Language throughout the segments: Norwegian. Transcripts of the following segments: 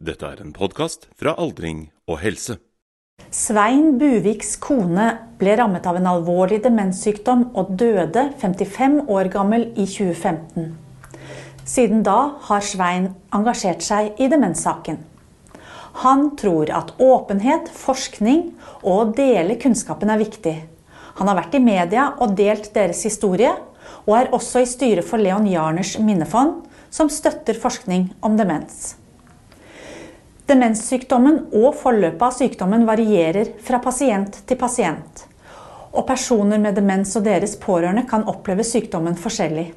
Dette er en podkast fra Aldring og helse. Svein Buviks kone ble rammet av en alvorlig demenssykdom og døde 55 år gammel i 2015. Siden da har Svein engasjert seg i demenssaken. Han tror at åpenhet, forskning og å dele kunnskapen er viktig. Han har vært i media og delt deres historie, og er også i styret for Leon Jarners minnefond, som støtter forskning om demens. Demenssykdommen og forløpet av sykdommen varierer fra pasient til pasient. Og personer med demens og deres pårørende kan oppleve sykdommen forskjellig.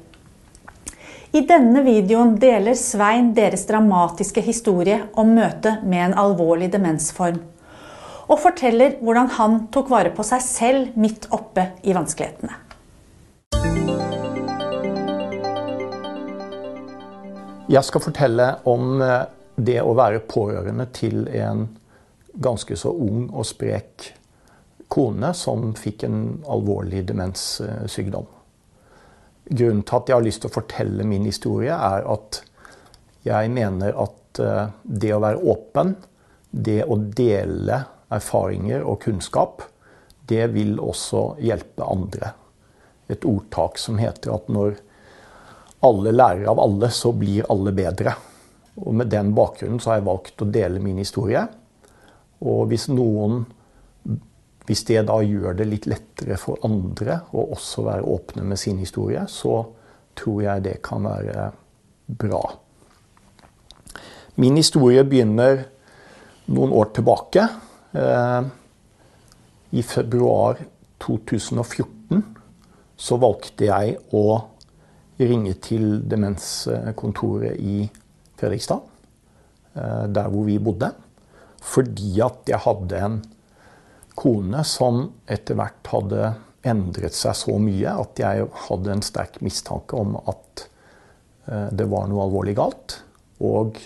I denne videoen deler Svein deres dramatiske historie om møtet med en alvorlig demensform. Og forteller hvordan han tok vare på seg selv midt oppe i vanskelighetene. Jeg skal fortelle om eh, det å være pårørende til en ganske så ung og sprek kone som fikk en alvorlig demenssykdom. Grunnen til at jeg har lyst til å fortelle min historie, er at jeg mener at eh, det å være åpen, det å dele erfaringer og kunnskap, det vil også hjelpe andre. Et ordtak som heter at når alle lærer av alle, så blir alle bedre. Og med den bakgrunnen så har jeg valgt å dele min historie. Og hvis noen Hvis det da gjør det litt lettere for andre å også være åpne med sin historie, så tror jeg det kan være bra. Min historie begynner noen år tilbake. Eh, I februar 2014 så valgte jeg å ringe til demenskontoret i Fredrikstad, eh, der hvor vi bodde. Fordi at jeg hadde en kone som etter hvert hadde endret seg så mye at jeg hadde en sterk mistanke om at eh, det var noe alvorlig galt. Og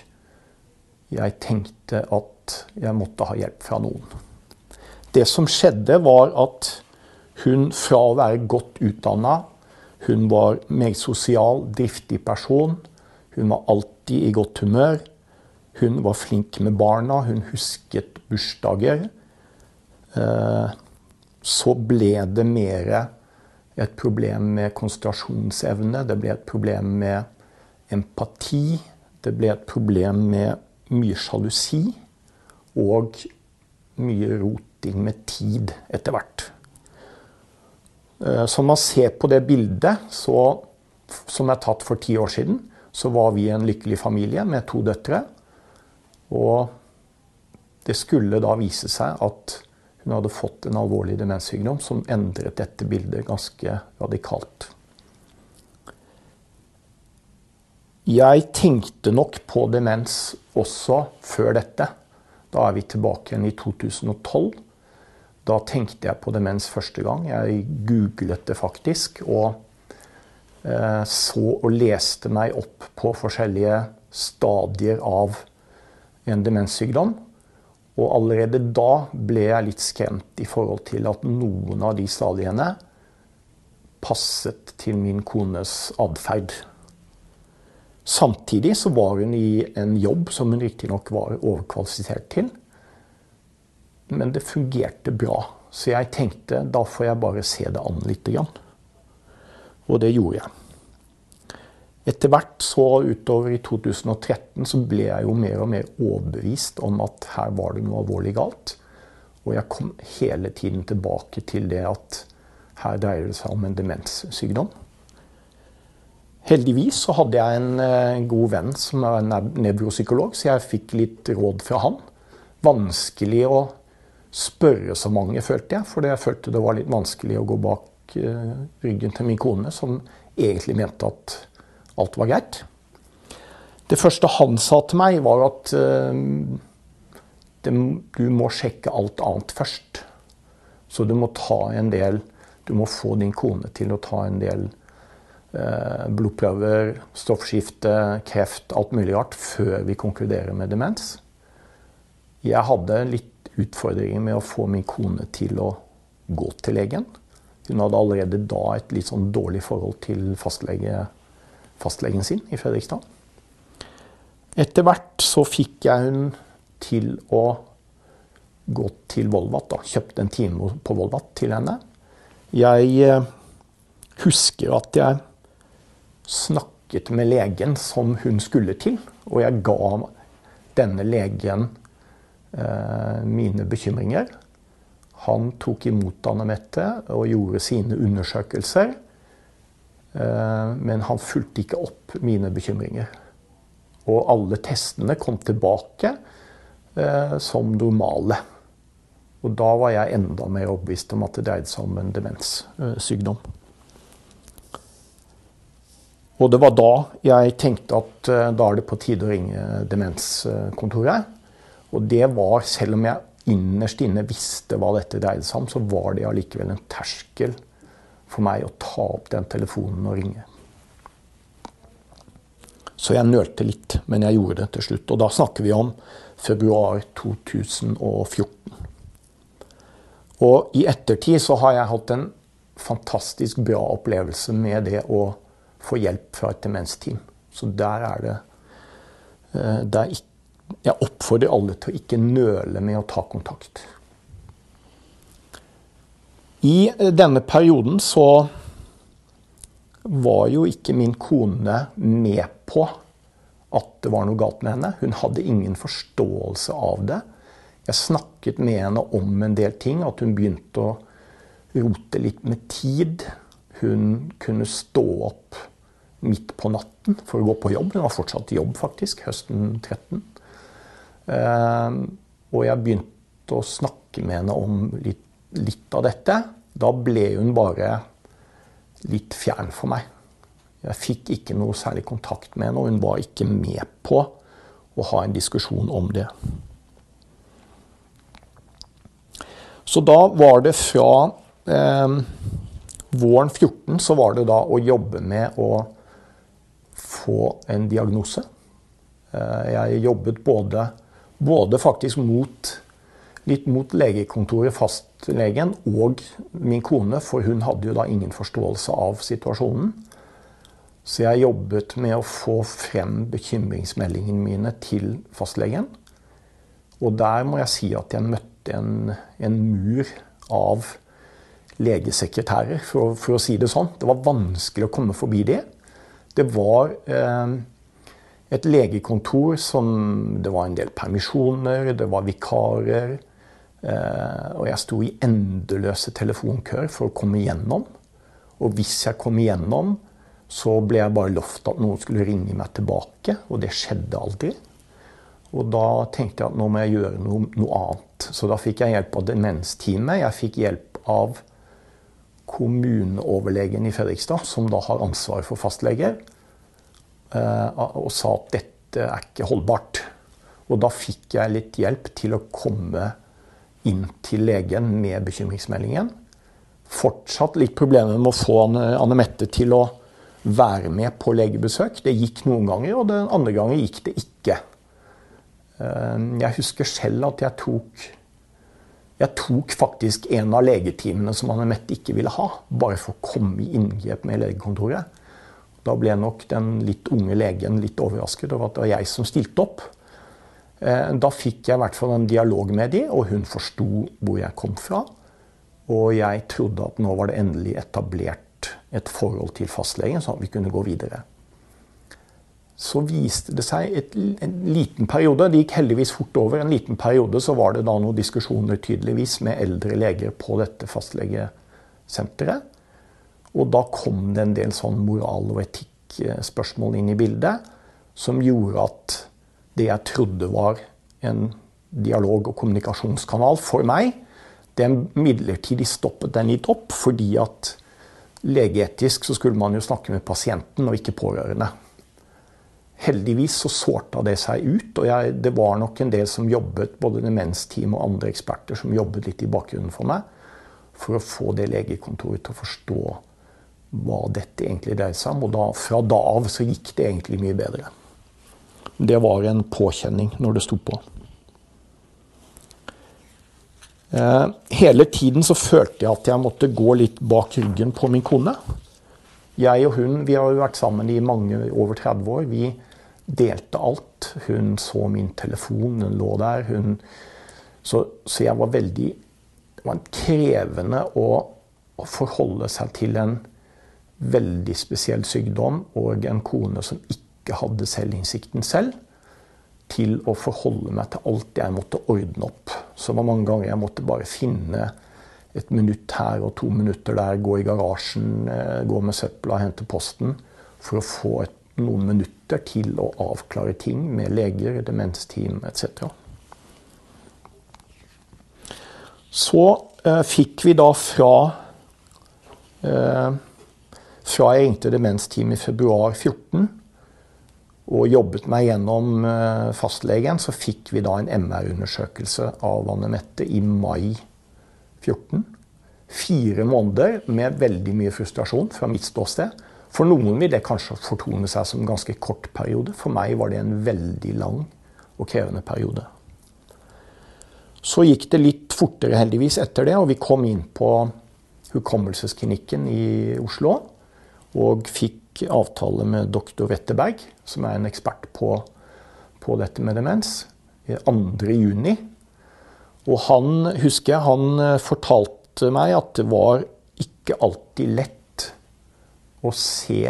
jeg tenkte at jeg måtte ha hjelp fra noen. Det som skjedde, var at hun fra å være godt utdanna hun var meget sosial, driftig person. Hun var alltid i godt humør. Hun var flink med barna, hun husket bursdager. Eh, så ble det mer et problem med konsentrasjonsevne. Det ble et problem med empati. Det ble et problem med mye sjalusi. Og mye roting med tid etter hvert. Som så man ser på det bildet så, som er tatt for ti år siden, så var vi en lykkelig familie med to døtre. Og det skulle da vise seg at hun hadde fått en alvorlig demenssykdom som endret dette bildet ganske radikalt. Jeg tenkte nok på demens også før dette. Da er vi tilbake igjen i 2012. Da tenkte jeg på demens første gang. Jeg googlet det faktisk. Og så og leste meg opp på forskjellige stadier av en demenssykdom. Og allerede da ble jeg litt skremt i forhold til at noen av de stadiene passet til min kones atferd. Samtidig så var hun i en jobb som hun riktignok var overkvalifisert til men det fungerte bra. Så jeg tenkte da får jeg bare se det an litt. Og det gjorde jeg. Etter hvert, så utover i 2013, så ble jeg jo mer og mer overbevist om at her var det noe alvorlig galt. Og jeg kom hele tiden tilbake til det at her dreier det seg om en demenssykdom. Heldigvis så hadde jeg en eh, god venn som er nevropsykolog, så jeg fikk litt råd fra han. Vanskelig å spørre så mange, følte jeg. For jeg følte det var litt vanskelig å gå bak eh, ryggen til min kone, som egentlig mente at alt var greit. Det første han sa til meg, var at det, du må sjekke alt annet først. Så du må ta en del Du må få din kone til å ta en del uh, blodprøver, stoffskifte, kreft, alt mulig rart, før vi konkluderer med demens. Jeg hadde litt utfordringer med å få min kone til å gå til legen. Hun hadde allerede da et litt sånn dårlig forhold til fastlege, fastlegen sin i Fredrikstad. Etter hvert så fikk jeg hun til å gå til Volvat. da, Kjøpte en time på Volvat til henne. Jeg eh, husker at jeg snakket med legen som hun skulle til. Og jeg ga denne legen eh, mine bekymringer. Han tok imot Anne Mette og gjorde sine undersøkelser. Eh, men han fulgte ikke opp mine bekymringer. Og alle testene kom tilbake eh, som normale. Og da var jeg enda mer overbevist om at det dreide seg om en demenssykdom. Og det var da jeg tenkte at eh, da er det på tide å ringe demenskontoret. Og det var, selv om jeg innerst inne visste hva dette dreide seg om, så var det allikevel en terskel for meg å ta opp den telefonen og ringe. Så jeg nølte litt, men jeg gjorde det til slutt. Og da snakker vi om februar 2014. Og i ettertid så har jeg hatt en fantastisk bra opplevelse med det å få hjelp fra et demensteam. Så der er det eh, der Jeg oppfordrer alle til å ikke nøle med å ta kontakt. I eh, denne perioden så var jo ikke min kone med på at det var noe galt med henne. Hun hadde ingen forståelse av det. Jeg snakket med henne om en del ting, at hun begynte å rote litt med tid. Hun kunne stå opp midt på natten for å gå på jobb. Hun var fortsatt i jobb, faktisk, høsten 13. Eh, og jeg begynte å snakke med henne om litt, litt av dette. Da ble hun bare litt fjern for meg. Jeg fikk ikke noe særlig kontakt med henne, og hun var ikke med på å ha en diskusjon om det. Så da var det fra eh, våren 14 så var det da å jobbe med å få en diagnose. Eh, jeg jobbet både, både faktisk mot, litt mot legekontoret, fastlegen, og min kone, for hun hadde jo da ingen forståelse av situasjonen. Så jeg jobbet med å få frem bekymringsmeldingene mine til fastlegen. Og der må jeg si at jeg møtte en, en mur av legesekretærer, for, for, å si det sånn. Det var vanskelig å komme forbi det. Det var eh, et legekontor som Det var en del permisjoner, det var vikarer. Eh, og jeg sto i endeløse telefonkøer for å komme igjennom. Og hvis jeg kom igjennom, så ble jeg bare lovt at noen skulle ringe meg tilbake, og det skjedde aldri. Og da tenkte jeg at nå må jeg gjøre noe, noe annet. Så da fikk jeg hjelp av demensteamet. Jeg fikk hjelp av kommuneoverlegen i Fredrikstad, som da har ansvaret for fastleger, og sa at dette er ikke holdbart. Og da fikk jeg litt hjelp til å komme inn til legen med bekymringsmeldingen. Fortsatt litt problemer med å få Anne Mette til å være med på legebesøk. Det gikk noen ganger, og den andre gangen gikk det ikke. Eh, jeg husker selv at jeg tok jeg tok faktisk en av legetimene som Anne Mette ikke ville ha, bare for å komme i inngrep med legekontoret. Da ble nok den litt unge legen litt overrasket over at det var jeg som stilte opp. Eh, da fikk jeg i hvert fall en dialog med de, og hun forsto hvor jeg kom fra. Og jeg trodde at nå var det endelig etablert et forhold til fastlegen, sånn at vi kunne gå videre. Så viste det seg et, en liten periode, det gikk heldigvis fort over, en liten periode så var det da noen diskusjoner tydeligvis med eldre leger på dette fastlegesenteret. Og da kom det en del sånn moral- og etikkspørsmål inn i bildet som gjorde at det jeg trodde var en dialog- og kommunikasjonskanal for meg, den midlertidig stoppet den litt opp fordi at Legeetisk så skulle man jo snakke med pasienten og ikke pårørende. Heldigvis så sårta det seg ut, og jeg, det var nok en del som jobbet, både demensteam og andre eksperter, som jobbet litt i bakgrunnen for meg, for å få det legekontoret til å forstå hva dette egentlig dreide seg om. Og da, fra da av så gikk det egentlig mye bedre. Det var en påkjenning når det sto på. Eh, hele tiden så følte jeg at jeg måtte gå litt bak ryggen på min kone. Jeg og hun vi har jo vært sammen i mange over 30 år. Vi delte alt. Hun så min telefon, den lå der. Hun, så, så, jeg var veldig Det var krevende å, å, forholde seg til en veldig spesiell sykdom og en kone som ikke hadde selvinnsikten selv, til å forholde meg til alt jeg måtte ordne opp. Så det var mange ganger jeg måtte bare finne et minutt her og to minutter der, gå i garasjen, eh, gå med søpla, hente posten, for å få et, noen minutter til å avklare ting med leger, demensteam etc. Så eh, fikk vi da fra eh, Fra jeg ringte demensteam i februar 14 og jobbet meg gjennom eh, fastlegen, så fikk vi da en MR-undersøkelse av Anne Mette i mai 14. Fire måneder med veldig mye frustrasjon fra mitt ståsted. For noen vil det kanskje fortone seg som en ganske kort periode. For meg var det en veldig lang og krevende periode. Så gikk det litt fortere heldigvis etter det, og vi kom inn på Hukommelsesklinikken i Oslo. Og fikk avtale med doktor Wetterberg, som er en ekspert på, på dette med demens, 2.6. Og han husker jeg, han eh, fortalte meg at det var ikke alltid lett å se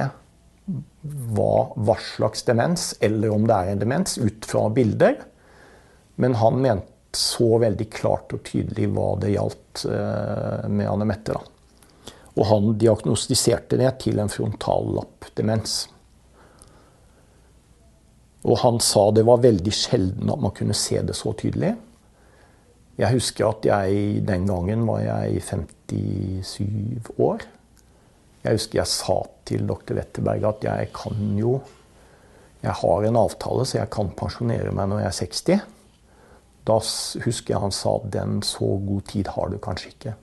hva, hva slags demens, eller om det er en demens, ut fra bilder. Men han mente så veldig klart og tydelig hva det gjaldt eh, med Anne Mette. da. Og han diagnostiserte det til en frontallappdemens. Og han sa det var veldig sjelden at man kunne se det så tydelig. Jeg husker at jeg den gangen var jeg 57 år. Jeg husker jeg sa til dr. Wetterberg at jeg kan jo Jeg har en avtale, så jeg kan pensjonere meg når jeg er 60. Da husker jeg han sa den så god tid har du kanskje ikke.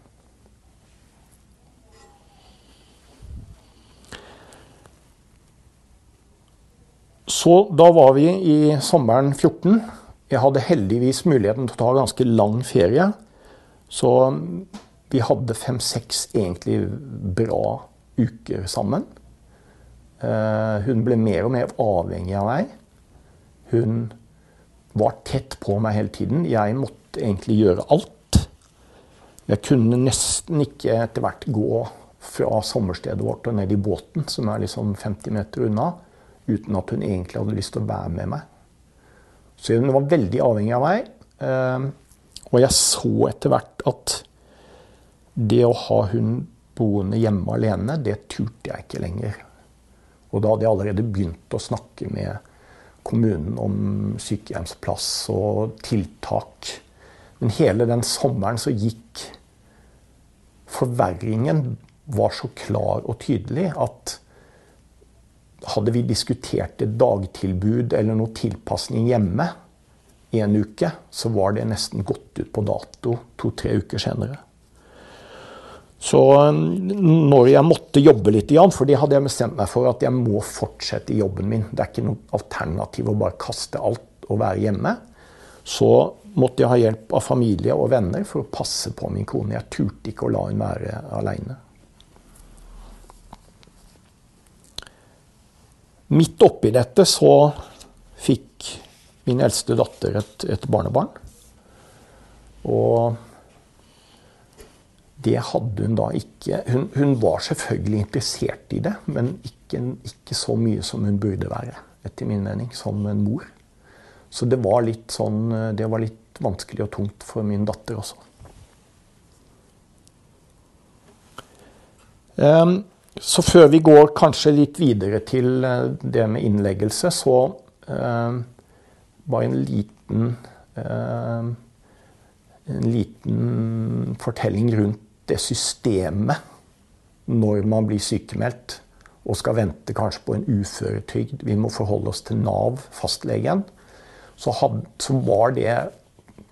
Så da var vi i sommeren 14. Jeg hadde heldigvis muligheten til å ta ganske lang ferie. Så vi hadde fem-seks egentlig bra uker sammen. Eh, hun ble mer og mer avhengig av meg. Hun var tett på meg hele tiden. Jeg måtte egentlig gjøre alt. Jeg kunne nesten ikke etter hvert gå fra sommerstedet vårt og ned i båten, som er liksom 50 meter unna uten at hun egentlig hadde lyst til å være med meg. Så hun var veldig avhengig av meg. Eh, og jeg så etter hvert at det å ha hun boende hjemme alene, det turte jeg ikke lenger. Og da hadde jeg allerede begynt å snakke med kommunen om sykehjemsplass og tiltak. Men hele den sommeren så gikk Forverringen var så klar og tydelig at hadde vi diskutert et dagtilbud eller noe tilpasning hjemme i en uke, så var det nesten gått ut på dato to-tre uker senere. Så når jeg måtte jobbe litt, for det hadde jeg bestemt meg for at jeg må fortsette i jobben min, det er ikke noe alternativ å bare kaste alt og være hjemme, så måtte jeg ha hjelp av familie og venner for å passe på min kone. Jeg turte ikke å la henne være aleine. Midt oppi dette så fikk min eldste datter et, et barnebarn. Og det hadde hun da ikke hun, hun, var selvfølgelig interessert i det, men ikke, ikke, så mye som hun burde være, etter min mening, som en mor. Så det var litt sånn Det var litt vanskelig og tungt for min datter også. Um, så før vi går kanskje litt videre til eh, det med innleggelse, så eh, bare en liten eh, En liten fortelling rundt det systemet når man blir sykemeldt og skal vente kanskje på en uføretrygd. Vi må forholde oss til Nav, fastlegen. Så, had, så var det,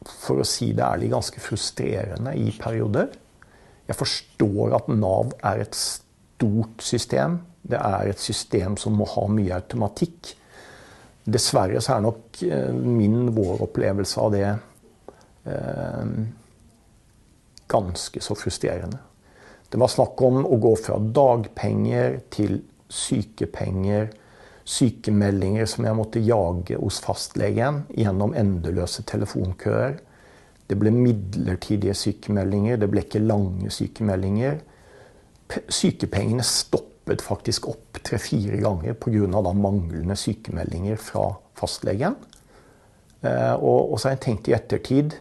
for å si det ærlig, ganske frustrerende i perioder. Jeg forstår at Nav er et stort system. Det er et system som må ha mye automatikk. Dessverre så er nok eh, min, vår opplevelse av det eh, ganske så frustrerende. Det var snakk om å gå fra dagpenger til sykepenger, sykemeldinger som jeg måtte jage hos fastlegen gjennom endeløse telefonkøer. Det ble midlertidige sykemeldinger, det ble ikke lange sykemeldinger. Sykepengene stoppet faktisk opp tre-fire ganger pga. manglende sykemeldinger fra fastlegen. Eh, og, og så har jeg tenkt i ettertid,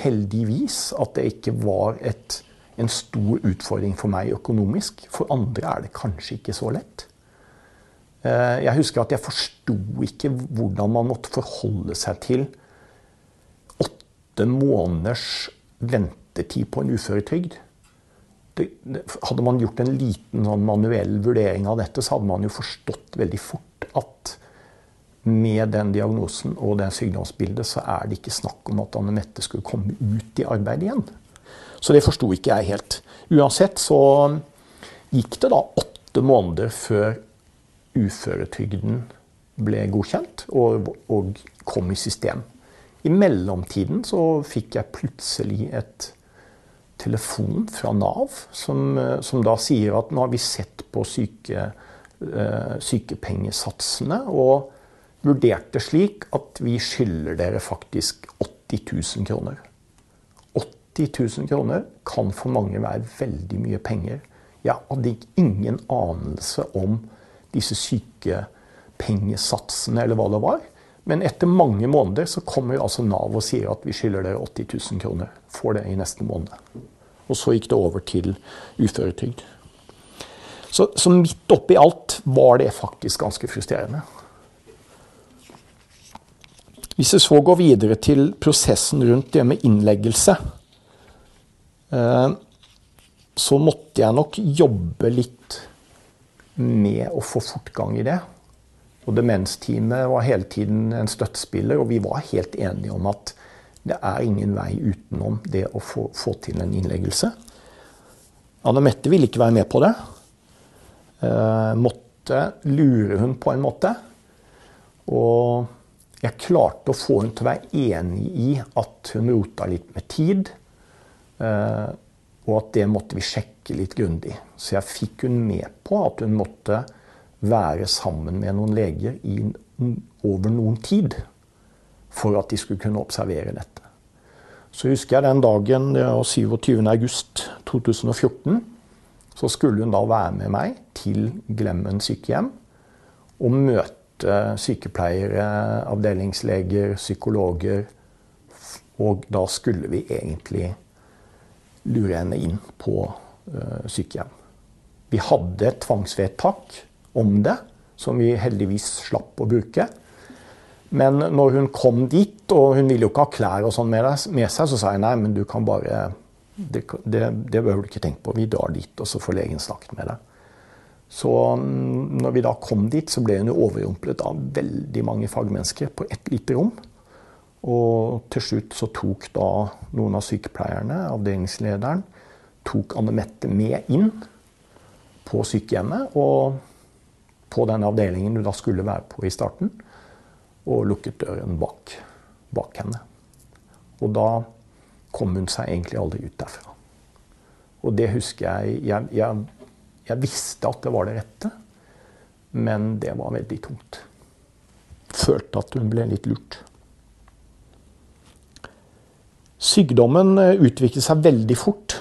heldigvis, at det ikke var et, en stor utfordring for meg økonomisk. For andre er det kanskje ikke så lett. Eh, jeg husker at jeg forsto ikke hvordan man måtte forholde seg til åtte måneders ventetid på en uføretrygd. Hadde man gjort en liten sånn manuell vurdering av dette, så hadde man jo forstått veldig fort at med den diagnosen og det sykdomsbildet, så er det ikke snakk om at Anne Mette skulle komme ut i arbeid igjen. Så det forsto ikke jeg helt. Uansett så gikk det da åtte måneder før uføretrygden ble godkjent og, og, kom i system. I mellomtiden så fikk jeg plutselig et telefon fra Nav som, som da sier at nå har vi sett på syke, uh, sykepengesatsene og vurdert det slik at vi skylder dere faktisk 80 000 kroner. 80 000 kroner kan for mange være veldig mye penger. Jeg hadde ingen anelse om disse sykepengesatsene, eller hva det var. Men etter mange måneder så kommer altså Nav og sier at vi skylder dere 80 000 kroner. Får det i neste måned. Og så gikk det over til uføretrygd. Så, så midt oppi alt var det faktisk ganske frustrerende. Hvis jeg så går videre til prosessen rundt det med innleggelse, eh, så måtte jeg nok jobbe litt med å få fortgang i det. Og Demensteamet var hele tiden en støttespiller, og vi var helt enige om at det er ingen vei utenom det å få, få til en innleggelse. Anne Mette ville ikke være med på det. Eh, måtte lure hun på en måte. Og jeg klarte å få hun til å være enig i at hun rota litt med tid. Eh, og at det måtte vi sjekke litt grundig. Så jeg fikk hun med på at hun måtte være sammen med noen leger i over noen tid for at de skulle kunne observere dette. Så husker jeg den dagen, det var 27.8.2014, så skulle hun da være med meg til Glemmen sykehjem og møte sykepleiere, avdelingsleger, psykologer. Og da skulle vi egentlig lure henne inn på uh, sykehjem. Vi hadde et tvangsvedtak om det, som vi heldigvis slapp å bruke. Men når hun kom dit, og hun ville jo ikke ha klær og sånn med, med, seg, så sa jeg nei, men du kan bare Det, det, det behøver du ikke tenke på. Vi drar dit, og så får legen snakket med deg. Så når vi da kom dit, så ble hun overrumplet av veldig mange fagmennesker på ett lite rom. Og til slutt så tok da noen av sykepleierne, avdelingslederen, tok Anne Mette med inn på sykehjemmet. Og på den avdelingen du da skulle være på i starten. Og lukket døren bak, bak henne. Og da kom hun seg egentlig aldri ut derfra. Og det husker jeg jeg, jeg jeg visste at det var det rette, men det var veldig tungt. Følte at hun ble litt lurt. Sykdommen eh, utviklet seg veldig fort.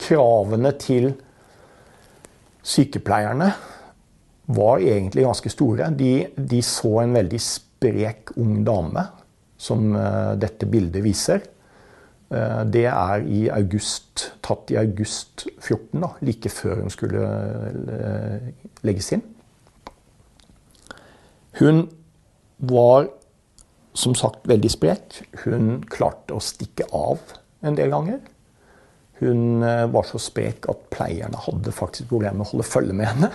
Kravene til sykepleierne var egentlig ganske store. De, de så en veldig sprek ung dame, som uh, dette bildet viser. Uh, det er i august, tatt i august 14, da, like før hun skulle uh, legges inn. Hun var som sagt veldig sprek. Hun klarte å stikke av en del ganger. Hun eh, var så sprek at pleierne hadde faktisk problemer med å holde følge med henne.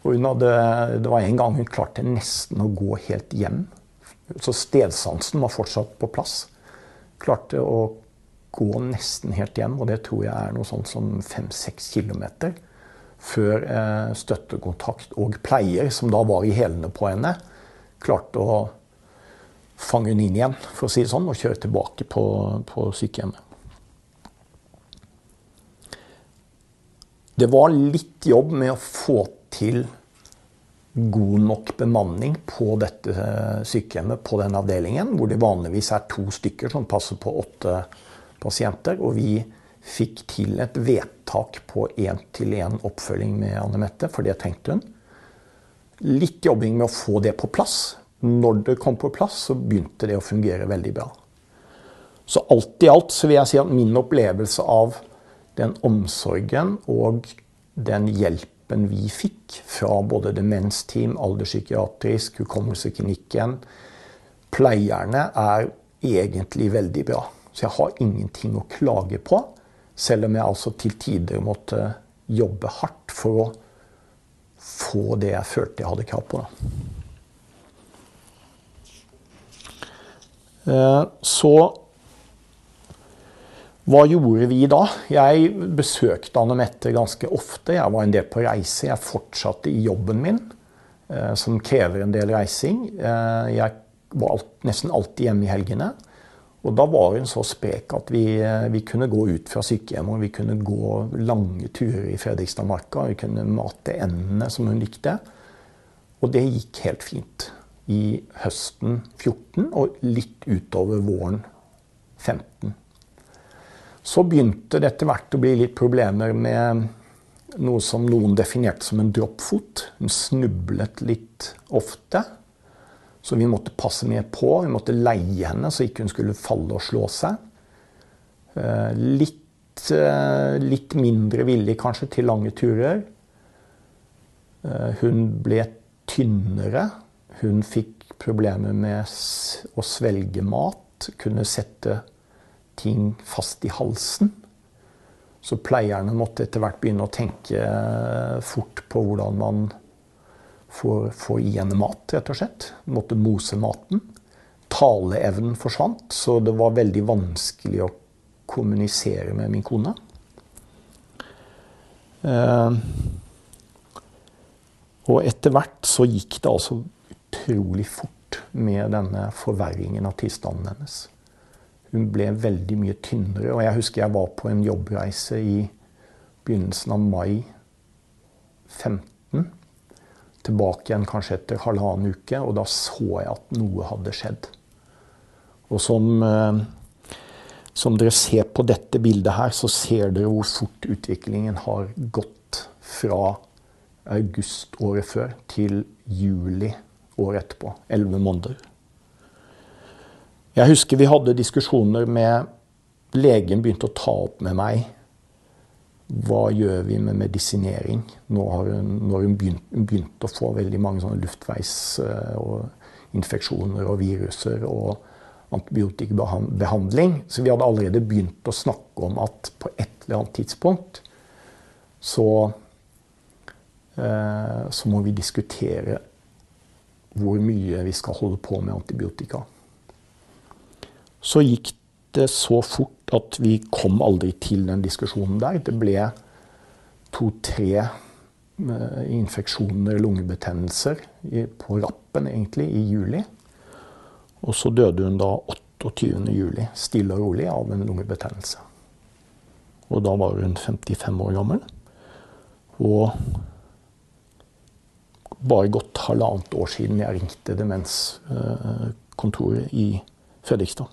Og hadde, det var en gang hun klarte nesten å gå helt hjem. Så stedsansen var fortsatt på plass. Klarte å gå nesten helt hjem, og det tror jeg er noe sånt som fem-seks kilometer. Før eh, støttekontakt og pleier, som da var i hælene på henne, klarte å fange henne inn igjen, for å si det sånn, og kjøre tilbake på, på sykehjemmet. Det var litt jobb med å få til god nok bemanning på dette eh, sykehjemmet, på den avdelingen, hvor det vanligvis er to stykker som passer på åtte pasienter. Og vi fikk til et vedtak på én-til-én oppfølging med Anne Mette, for det tenkte hun. Litt jobbing med å få det på plass. Når det kom på plass, så begynte det å fungere veldig bra. Så alt i alt så vil jeg si at min opplevelse av den omsorgen og den hjelpen vi fikk fra både demensteam, alderspsykiatrisk, hukommelseklinikken, pleierne, er egentlig veldig bra. Så jeg har ingenting å klage på, selv om jeg altså til tider måtte jobbe hardt for å få det jeg følte jeg hadde krav på. Eh, så hva gjorde vi da? Jeg besøkte Anne Mette ganske ofte. Jeg var en del på reise. Jeg fortsatte i jobben min, eh, som krever en del reising. Eh, jeg var nesten alltid hjemme i helgene. Og da var hun så sprek at vi, eh, vi kunne gå ut fra sykehjemmet og vi kunne gå lange turer i Fredrikstadmarka. Vi kunne mate endene som hun likte. Og det gikk helt fint i høsten 14 og litt utover våren 15. Så begynte det etter hvert å bli litt problemer med noe som noen definerte som en droppfot. Hun snublet litt ofte. Så vi måtte passe mer på. Vi måtte leie henne så ikke hun skulle falle og slå seg. Eh, litt, eh, litt mindre villig kanskje til lange turer. Eh, hun ble tynnere. Hun fikk problemer med å svelge mat. Kunne sette ting fast i halsen. Så pleierne måtte etter hvert begynne å tenke fort på hvordan man får, får igjen mat, rett og slett. Måtte mose maten. Taleevnen forsvant, så det var veldig vanskelig å kommunisere med min kone. Eh, og etter hvert så gikk det altså utrolig fort med denne forverringen av tilstanden hennes. Hun ble veldig mye tynnere. Og jeg husker jeg var på en jobbreise i begynnelsen av mai 15. Tilbake igjen kanskje etter halvannen uke, og da så jeg at noe hadde skjedd. Og som, eh, som dere ser på dette bildet her, så ser dere hvor fort utviklingen har gått fra august året før til juli året etterpå. Elleve måneder. Jeg husker vi hadde diskusjoner med Legen begynte å ta opp med meg hva gjør vi med medisinering. Nå har hun, når hun begynt, begynt, å få veldig mange sånne luftveisinfeksjoner og viruser og antibiotikabehandling. Så vi hadde allerede begynt å snakke om at på et eller annet tidspunkt så, eh, så må vi diskutere hvor mye vi skal holde på med antibiotika så gikk det så fort at vi kom aldri til den diskusjonen der. Det ble to-tre eh, infeksjoner, lungebetennelser, på rappen egentlig, i juli. Og så døde hun da 28. juli, stille og rolig, av en lungebetennelse. Og da var hun 55 år gammel. Og bare gått halvannet år siden jeg ringte demenskontoret i Fredrikstad.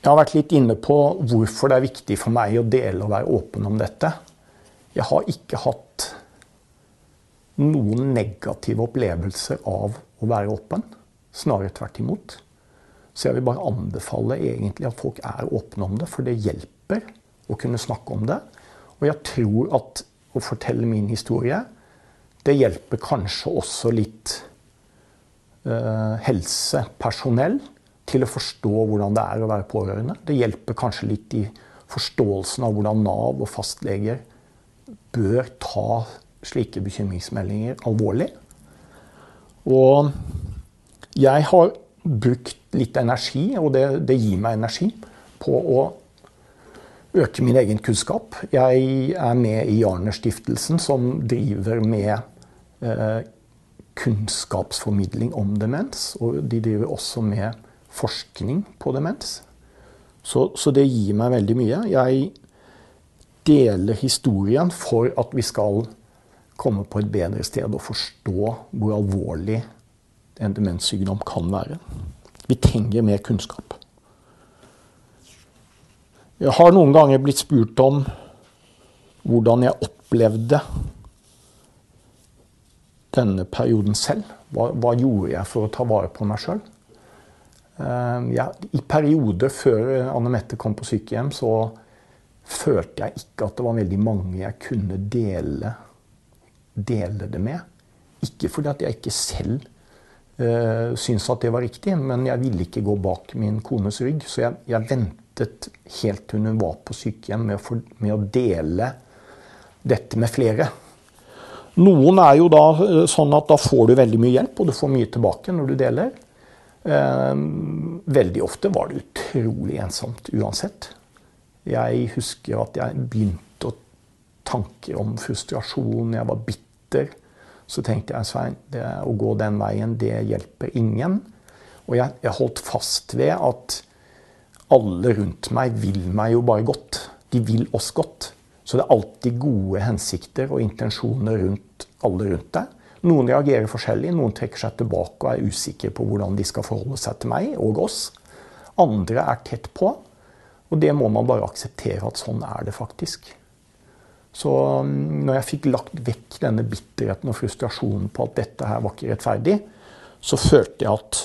Jeg har vært litt inne på hvorfor det er viktig for meg å dele og være åpen om dette. Jeg har ikke hatt noen negative opplevelser av å være åpen. Snarere tvert imot. Så jeg vil bare anbefale egentlig at folk er åpne om det, for det hjelper å kunne snakke om det. Og jeg tror at å fortelle min historie, det hjelper kanskje også litt uh, helsepersonell til å forstå hvordan det er å være pårørende. Det hjelper kanskje litt i forståelsen av hvordan Nav og fastleger bør ta slike bekymringsmeldinger alvorlig. Og jeg har brukt litt energi, og det, det gir meg energi, på å øke min egen kunnskap. Jeg er med i Jarner-stiftelsen, som driver med eh, kunnskapsformidling om demens. Og de driver også med forskning på demens. Så, så, det gir meg veldig mye. Jeg deler historien for at vi skal komme på et bedre sted og forstå hvor alvorlig en demenssykdom kan være. Vi trenger mer kunnskap. Jeg har noen ganger blitt spurt om hvordan jeg opplevde denne perioden selv. Hva, hva gjorde jeg for å ta vare på meg sjøl? Uh, ja, I perioder før Anne Mette kom på sykehjem, så følte jeg ikke at det var veldig mange jeg kunne dele, dele det med. Ikke fordi at jeg ikke selv uh, syntes at det var riktig, men jeg ville ikke gå bak min kones rygg. Så jeg, jeg ventet helt til hun var på sykehjem med å, for, med å dele dette med flere. Noen er jo da eh, sånn at da får du veldig mye hjelp, og du får mye tilbake når du deler. Eh, veldig ofte var det utrolig ensomt uansett. Jeg husker at jeg begynte å tanke om frustrasjon. Jeg var bitter. Så tenkte jeg Svein, det, å gå den veien, det hjelper ingen. Og jeg, jeg holdt fast ved at alle rundt meg vil meg jo bare godt. De vil oss godt. Så det er alltid gode hensikter og intensjoner rundt alle rundt deg. Noen reagerer forskjellig, noen trekker seg tilbake og er usikre på hvordan de skal forholde seg til meg og oss. Andre er tett på, og det må man bare akseptere at sånn er det faktisk. Så mm, når jeg fikk lagt vekk denne bitterheten og frustrasjonen på at dette her var ikke rettferdig, så følte jeg at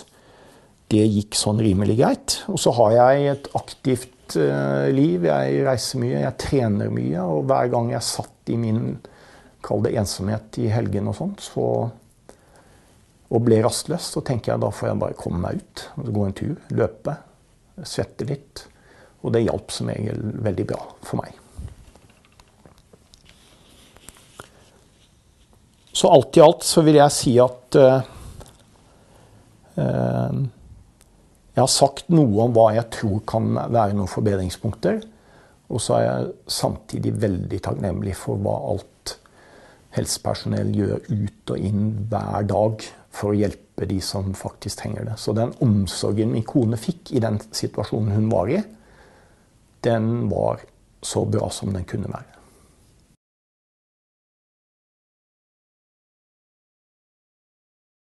det gikk sånn rimelig greit. Og så har jeg et aktivt uh, liv. Jeg reiser mye, jeg trener mye. Og hver gang jeg satt i min kall det ensomhet i helgen og sånt, så, og ble rastløs, så tenker jeg da får jeg bare komme meg ut. Gå en tur, løpe, svette litt. Og det hjalp som regel veldig bra for meg. Så alt i alt så vil jeg si at uh, uh, jeg har sagt noe om hva jeg tror kan være noen forbedringspunkter. Og så er jeg samtidig veldig takknemlig for hva alt helsepersonell gjør ut og inn hver dag for å hjelpe de som faktisk trenger det. Så den omsorgen min kone fikk i den situasjonen hun var i, den var så bra som den kunne være.